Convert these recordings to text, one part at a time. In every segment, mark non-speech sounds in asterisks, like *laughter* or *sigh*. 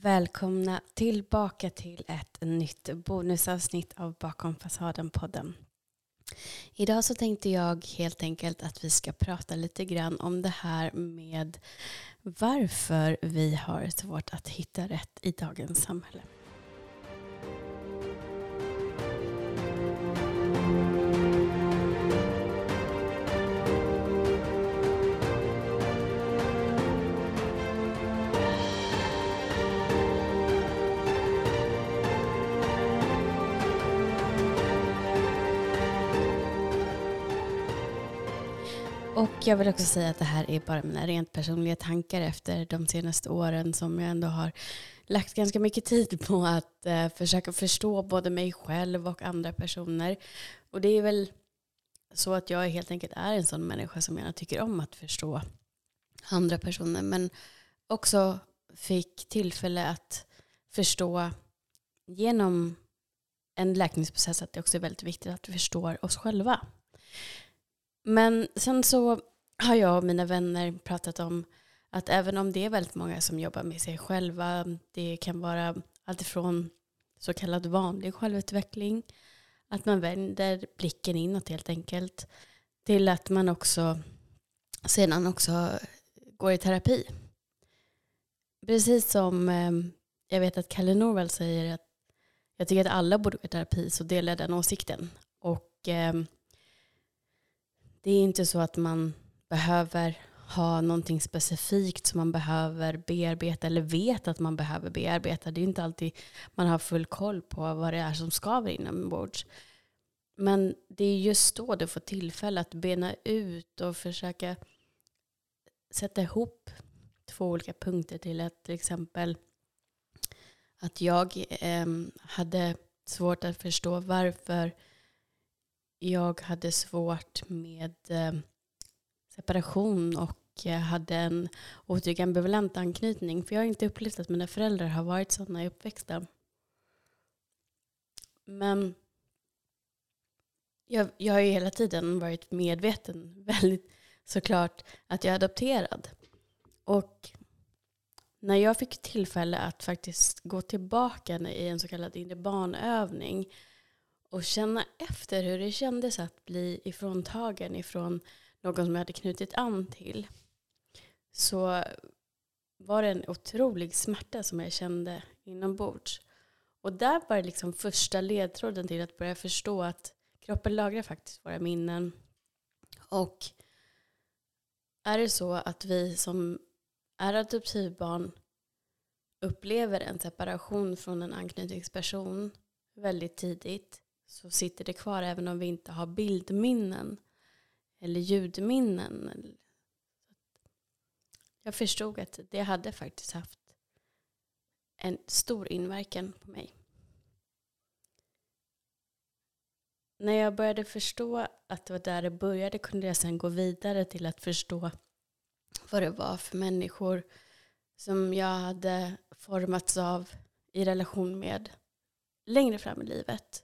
Välkomna tillbaka till ett nytt bonusavsnitt av Bakom fasaden-podden. Idag så tänkte jag helt enkelt att vi ska prata lite grann om det här med varför vi har svårt att hitta rätt i dagens samhälle. Och jag vill också säga att det här är bara mina rent personliga tankar efter de senaste åren som jag ändå har lagt ganska mycket tid på att eh, försöka förstå både mig själv och andra personer. Och det är väl så att jag helt enkelt är en sån människa som gärna tycker om att förstå andra personer. Men också fick tillfälle att förstå genom en läkningsprocess att det också är väldigt viktigt att vi förstår oss själva. Men sen så har jag och mina vänner pratat om att även om det är väldigt många som jobbar med sig själva, det kan vara alltifrån så kallad vanlig självutveckling, att man vänder blicken inåt helt enkelt, till att man också sedan också går i terapi. Precis som ehm, jag vet att Kalle Norvald säger att jag tycker att alla borde gå i terapi så delar jag den åsikten. Och ehm, det är inte så att man behöver ha någonting specifikt som man behöver bearbeta eller vet att man behöver bearbeta. Det är inte alltid man har full koll på vad det är som skaver inombords. Men det är just då du får tillfälle att bena ut och försöka sätta ihop två olika punkter till att till exempel att jag eh, hade svårt att förstå varför jag hade svårt med eh, separation och eh, hade en otrygg ambivalent anknytning. För jag har inte upplevt att mina föräldrar har varit sådana i uppväxten. Men jag, jag har ju hela tiden varit medveten, *laughs* väldigt såklart, att jag är adopterad. Och när jag fick tillfälle att faktiskt gå tillbaka i en så kallad inre barnövning och känna efter hur det kändes att bli ifråntagen ifrån någon som jag hade knutit an till så var det en otrolig smärta som jag kände inombords. Och där var det liksom första ledtråden till att börja förstå att kroppen lagrar faktiskt våra minnen. Och är det så att vi som är adoptivbarn upplever en separation från en anknytningsperson väldigt tidigt så sitter det kvar även om vi inte har bildminnen eller ljudminnen. Jag förstod att det hade faktiskt haft en stor inverkan på mig. När jag började förstå att det var där det började kunde jag sen gå vidare till att förstå vad det var för människor som jag hade formats av i relation med längre fram i livet.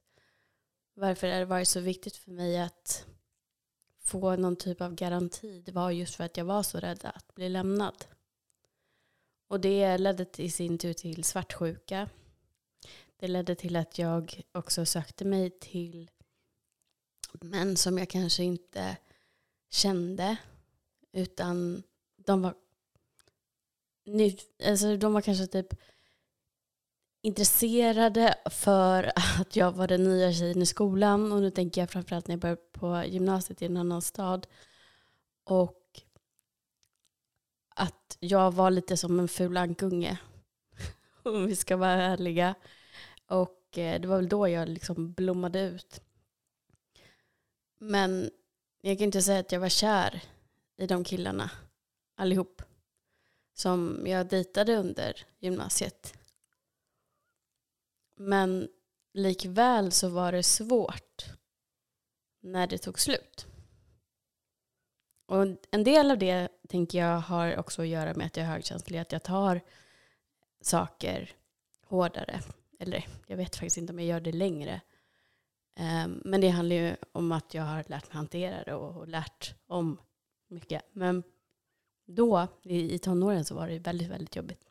Varför det varit så viktigt för mig att få någon typ av garanti det var just för att jag var så rädd att bli lämnad. Och det ledde i sin tur till svartsjuka. Det ledde till att jag också sökte mig till män som jag kanske inte kände. Utan de var, alltså de var kanske typ intresserade för att jag var den nya tjejen i skolan. Och nu tänker jag framförallt när jag började på gymnasiet i en annan stad. Och att jag var lite som en ful ankunge. *laughs* Om vi ska vara ärliga. Och eh, det var väl då jag liksom blommade ut. Men jag kan inte säga att jag var kär i de killarna allihop. Som jag dejtade under gymnasiet. Men likväl så var det svårt när det tog slut. Och en del av det tänker jag har också att göra med att jag är högkänslig, att jag tar saker hårdare. Eller jag vet faktiskt inte om jag gör det längre. Ehm, men det handlar ju om att jag har lärt mig hantera det och lärt om mycket. Men då, i tonåren, så var det väldigt, väldigt jobbigt.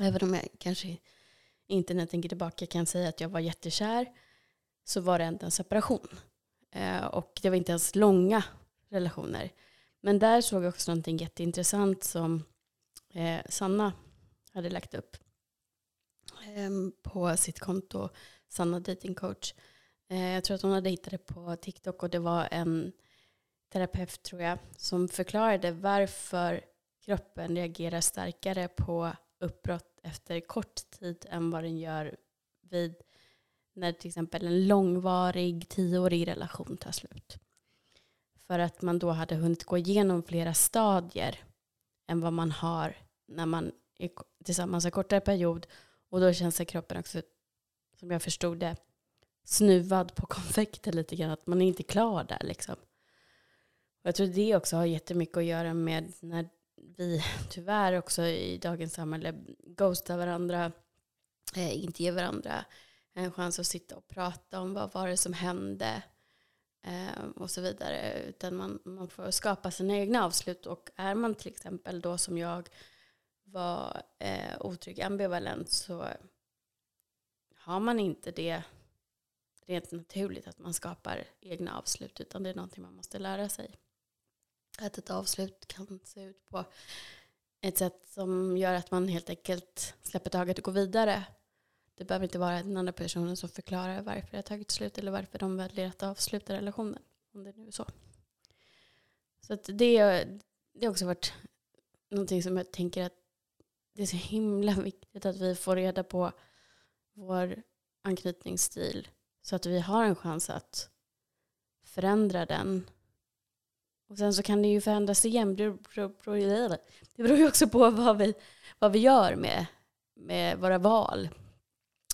Även om jag kanske inte när jag tänker tillbaka kan säga att jag var jättekär så var det ändå en separation. Eh, och det var inte ens långa relationer. Men där såg jag också någonting jätteintressant som eh, Sanna hade lagt upp eh, på sitt konto, Sanna Dating Coach. Eh, jag tror att hon hade hittat det på TikTok och det var en terapeut tror jag som förklarade varför kroppen reagerar starkare på uppbrott efter kort tid än vad den gör vid när till exempel en långvarig tioårig relation tar slut. För att man då hade hunnit gå igenom flera stadier än vad man har när man är tillsammans en kortare period. Och då känns kroppen också, som jag förstod det, snuvad på *laughs* konfekten lite grann. Att man är inte klar där liksom. Och jag tror det också har jättemycket att göra med när vi tyvärr också i dagens samhälle ghostar varandra, eh, inte ger varandra en chans att sitta och prata om vad var det som hände eh, och så vidare. Utan man, man får skapa sina egna avslut och är man till exempel då som jag var eh, otrygg ambivalent så har man inte det rent naturligt att man skapar egna avslut utan det är någonting man måste lära sig. Att ett avslut kan se ut på ett sätt som gör att man helt enkelt släpper taget och går vidare det behöver inte vara den andra personen som förklarar varför det har tagit slut eller varför de väljer att avsluta relationen. Om det nu är så. Så att det, det har också varit någonting som jag tänker att det är så himla viktigt att vi får reda på vår anknytningsstil så att vi har en chans att förändra den. Och sen så kan det ju förändras igen. Det beror, ju också på *laughs* vad vi, vad vi gör med, med våra val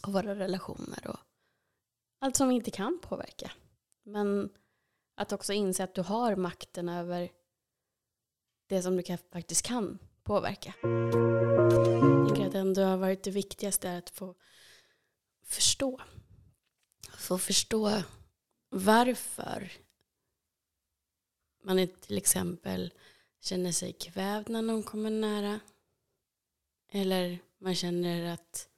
och våra relationer och allt som vi inte kan påverka. Men att också inse att du har makten över det som du faktiskt kan påverka. Jag tänker att det ändå har varit det viktigaste att få förstå. Få förstå varför man till exempel känner sig kvävd när någon kommer nära. Eller man känner att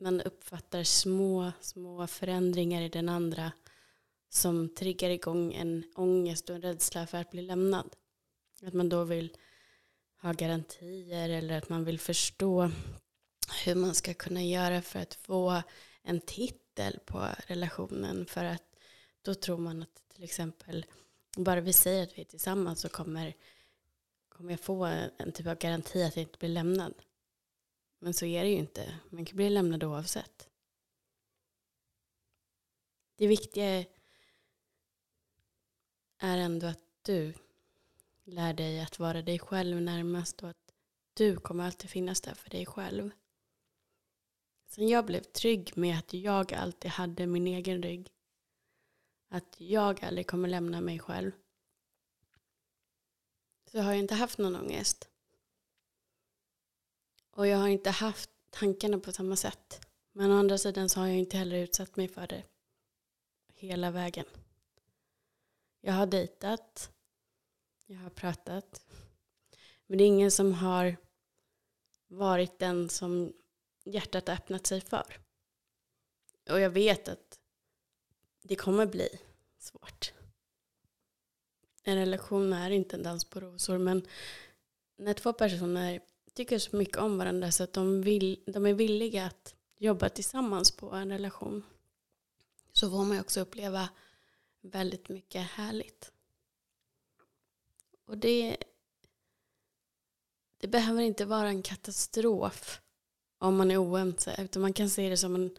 man uppfattar små, små förändringar i den andra som triggar igång en ångest och en rädsla för att bli lämnad. Att man då vill ha garantier eller att man vill förstå hur man ska kunna göra för att få en titel på relationen för att då tror man att till exempel bara vi säger att vi är tillsammans så kommer, kommer jag få en typ av garanti att jag inte blir lämnad. Men så är det ju inte. Man kan bli lämnad oavsett. Det viktiga är ändå att du lär dig att vara dig själv närmast och att du kommer alltid finnas där för dig själv. Sen jag blev trygg med att jag alltid hade min egen rygg. Att jag aldrig kommer lämna mig själv. Så har jag inte haft någon ångest. Och jag har inte haft tankarna på samma sätt. Men å andra sidan så har jag inte heller utsatt mig för det hela vägen. Jag har dejtat. Jag har pratat. Men det är ingen som har varit den som hjärtat har öppnat sig för. Och jag vet att det kommer bli svårt. En relation är inte en dans på rosor men när två personer tycker så mycket om varandra så att de, vill, de är villiga att jobba tillsammans på en relation så får man också uppleva väldigt mycket härligt. Och det, det behöver inte vara en katastrof om man är oense utan man kan se det som en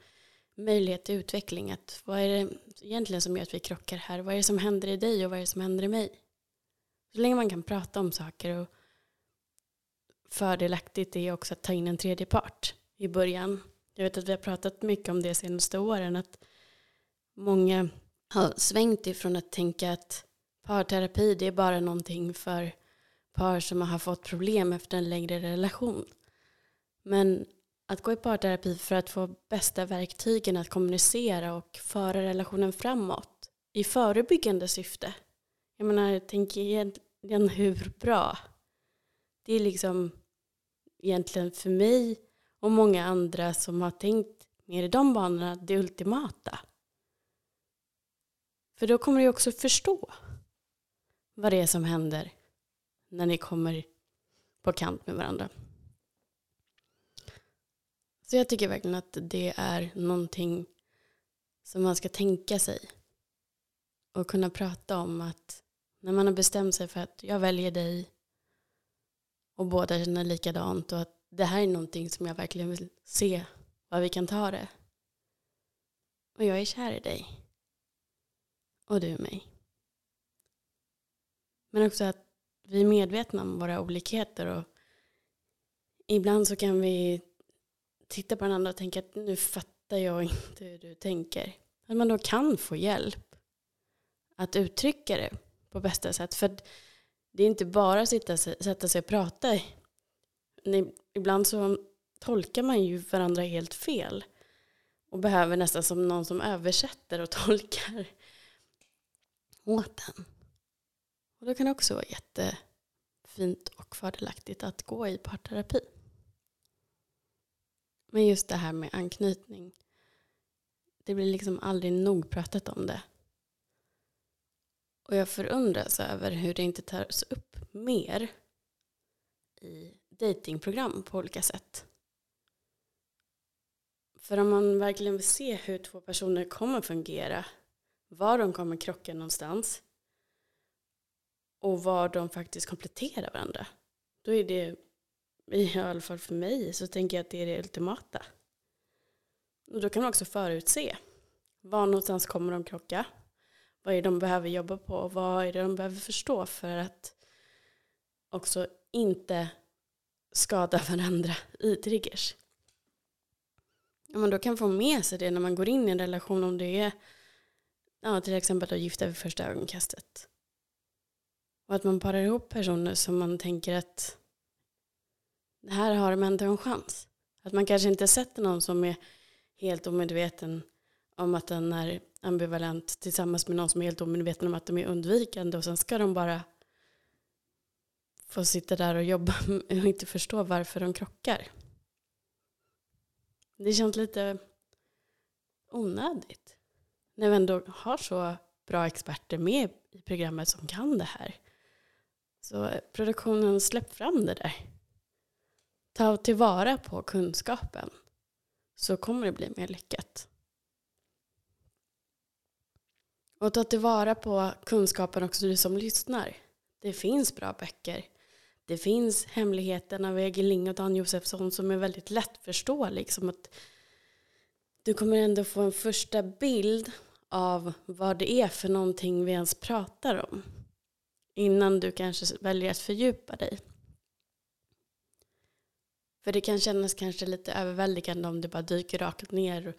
möjlighet till utveckling. Att vad är det egentligen som gör att vi krockar här? Vad är det som händer i dig och vad är det som händer i mig? Så länge man kan prata om saker och fördelaktigt är också att ta in en tredje part i början. Jag vet att vi har pratat mycket om det senaste åren. Att många har svängt ifrån att tänka att parterapi det är bara någonting för par som har fått problem efter en längre relation. Men att gå i parterapi för att få bästa verktygen att kommunicera och föra relationen framåt i förebyggande syfte. Jag menar, tänk igen hur bra. Det är liksom egentligen för mig och många andra som har tänkt mer i de banorna det ultimata. För då kommer du också förstå vad det är som händer när ni kommer på kant med varandra. Så jag tycker verkligen att det är någonting som man ska tänka sig och kunna prata om att när man har bestämt sig för att jag väljer dig och båda känner likadant och att det här är någonting som jag verkligen vill se vad vi kan ta det. Och jag är kär i dig. Och du i mig. Men också att vi är medvetna om våra olikheter och ibland så kan vi titta på den andra och tänka att nu fattar jag inte hur du tänker. Att man då kan få hjälp att uttrycka det på bästa sätt. För det är inte bara att sitta, sätta sig och prata. Ibland så tolkar man ju varandra helt fel. Och behöver nästan som någon som översätter och *laughs* tolkar åt en. Och då kan det också vara jättefint och fördelaktigt att gå i parterapi. Men just det här med anknytning. Det blir liksom aldrig nog pratat om det. Och jag förundras över hur det inte tas upp mer i datingprogram på olika sätt. För om man verkligen vill se hur två personer kommer fungera, var de kommer krocka någonstans och var de faktiskt kompletterar varandra, då är det, i alla fall för mig, så tänker jag att det är det ultimata. Och då kan man också förutse, var någonstans kommer de krocka? Vad är det de behöver jobba på? Vad är det de behöver förstå för att också inte skada *laughs* varandra i triggers? Om man då kan få med sig det när man går in i en relation om det är ja, till exempel att gifta vid första ögonkastet. Och att man parar ihop personer som man tänker att det här har de ändå en chans. Att man kanske inte sätter någon som är helt omedveten om att den är ambivalent tillsammans med någon som är helt omedveten om att de är undvikande och sen ska de bara få sitta där och jobba *laughs* och inte förstå varför de krockar. Det känns lite onödigt. När vi ändå har så bra experter med i programmet som kan det här. Så produktionen, släpp fram det där. Ta tillvara på kunskapen. Så kommer det bli mer lyckat. Och ta tillvara på kunskapen också du som lyssnar. Det finns bra böcker. Det finns Hemligheten av Egil Ling och Dan Josefsson som är väldigt lättförståelig. Som att du kommer ändå få en första bild av vad det är för någonting vi ens pratar om. Innan du kanske väljer att fördjupa dig. För det kan kännas kanske lite överväldigande om du bara dyker rakt ner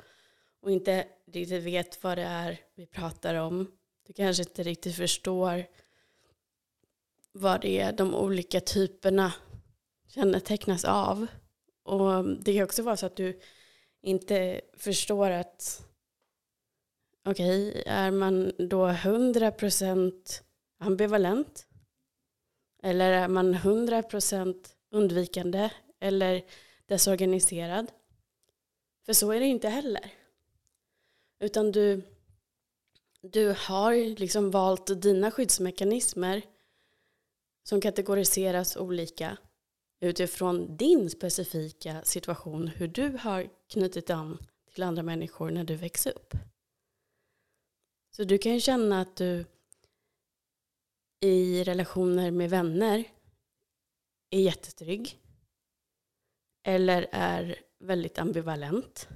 och inte riktigt vet vad det är vi pratar om. Du kanske inte riktigt förstår vad det är de olika typerna kännetecknas av. Och det kan också vara så att du inte förstår att okej, okay, är man då 100% ambivalent? Eller är man 100% undvikande eller desorganiserad? För så är det inte heller. Utan du, du har liksom valt dina skyddsmekanismer som kategoriseras olika utifrån din specifika situation, hur du har knutit an till andra människor när du växer upp. Så du kan ju känna att du i relationer med vänner är jättetrygg eller är väldigt ambivalent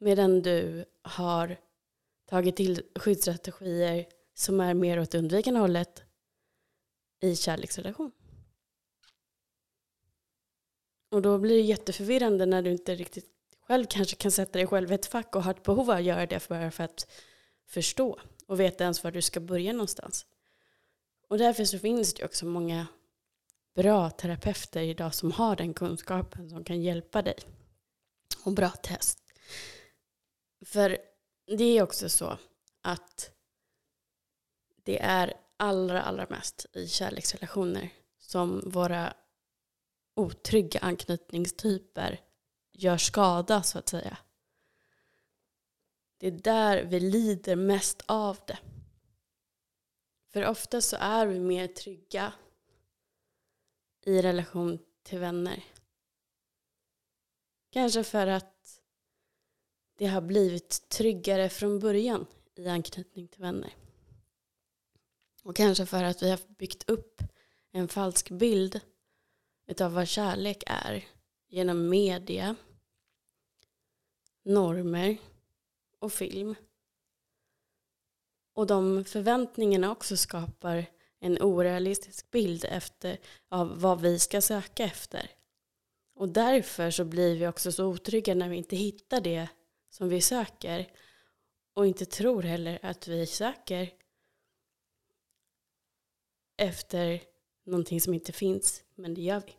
medan du har tagit till skyddsstrategier som är mer åt undvikande hållet i kärleksrelation. Och då blir det jätteförvirrande när du inte riktigt själv kanske kan sätta dig själv i ett fack och har ett behov av att göra det för, för att förstå och veta ens var du ska börja någonstans. Och därför så finns det också många bra terapeuter idag som har den kunskapen som kan hjälpa dig. Och bra test. För det är också så att det är allra, allra mest i kärleksrelationer som våra otrygga anknytningstyper gör skada så att säga. Det är där vi lider mest av det. För ofta så är vi mer trygga i relation till vänner. Kanske för att det har blivit tryggare från början i anknytning till vänner. Och kanske för att vi har byggt upp en falsk bild utav vad kärlek är genom media, normer och film. Och de förväntningarna också skapar en orealistisk bild efter, av vad vi ska söka efter. Och därför så blir vi också så otrygga när vi inte hittar det som vi söker och inte tror heller att vi söker efter någonting som inte finns, men det gör vi.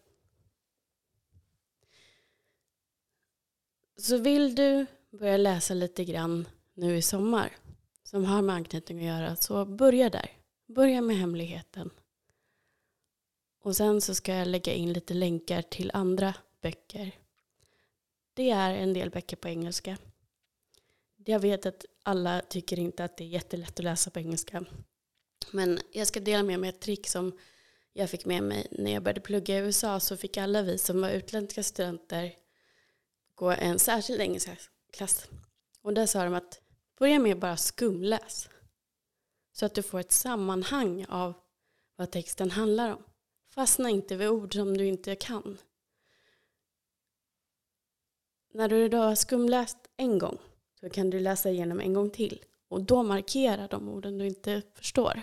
Så vill du börja läsa lite grann nu i sommar som har med anknytning att göra så börja där. Börja med hemligheten. Och sen så ska jag lägga in lite länkar till andra böcker. Det är en del böcker på engelska. Jag vet att alla tycker inte att det är jättelätt att läsa på engelska. Men jag ska dela med mig ett trick som jag fick med mig när jag började plugga i USA så fick alla vi som var utländska studenter gå en särskild engelska klass. Och där sa de att börja med bara skumläs. Så att du får ett sammanhang av vad texten handlar om. Fastna inte vid ord som du inte kan. När du då har skumläst en gång så kan du läsa igenom en gång till. Och då markera de orden du inte förstår.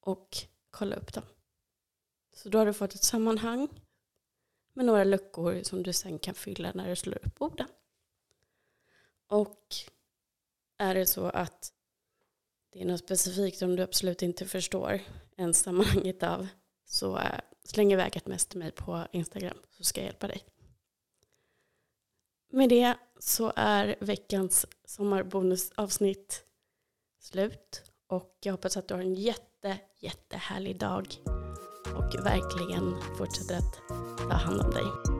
Och kolla upp dem. Så då har du fått ett sammanhang med några luckor som du sen kan fylla när du slår upp orden. Och är det så att det är något specifikt som du absolut inte förstår ens sammanhanget av så eh, släng iväg ett mess till mig på Instagram så ska jag hjälpa dig. Med det så är veckans sommarbonusavsnitt slut och jag hoppas att du har en jätte, jättehärlig dag och verkligen fortsätter att ta hand om dig.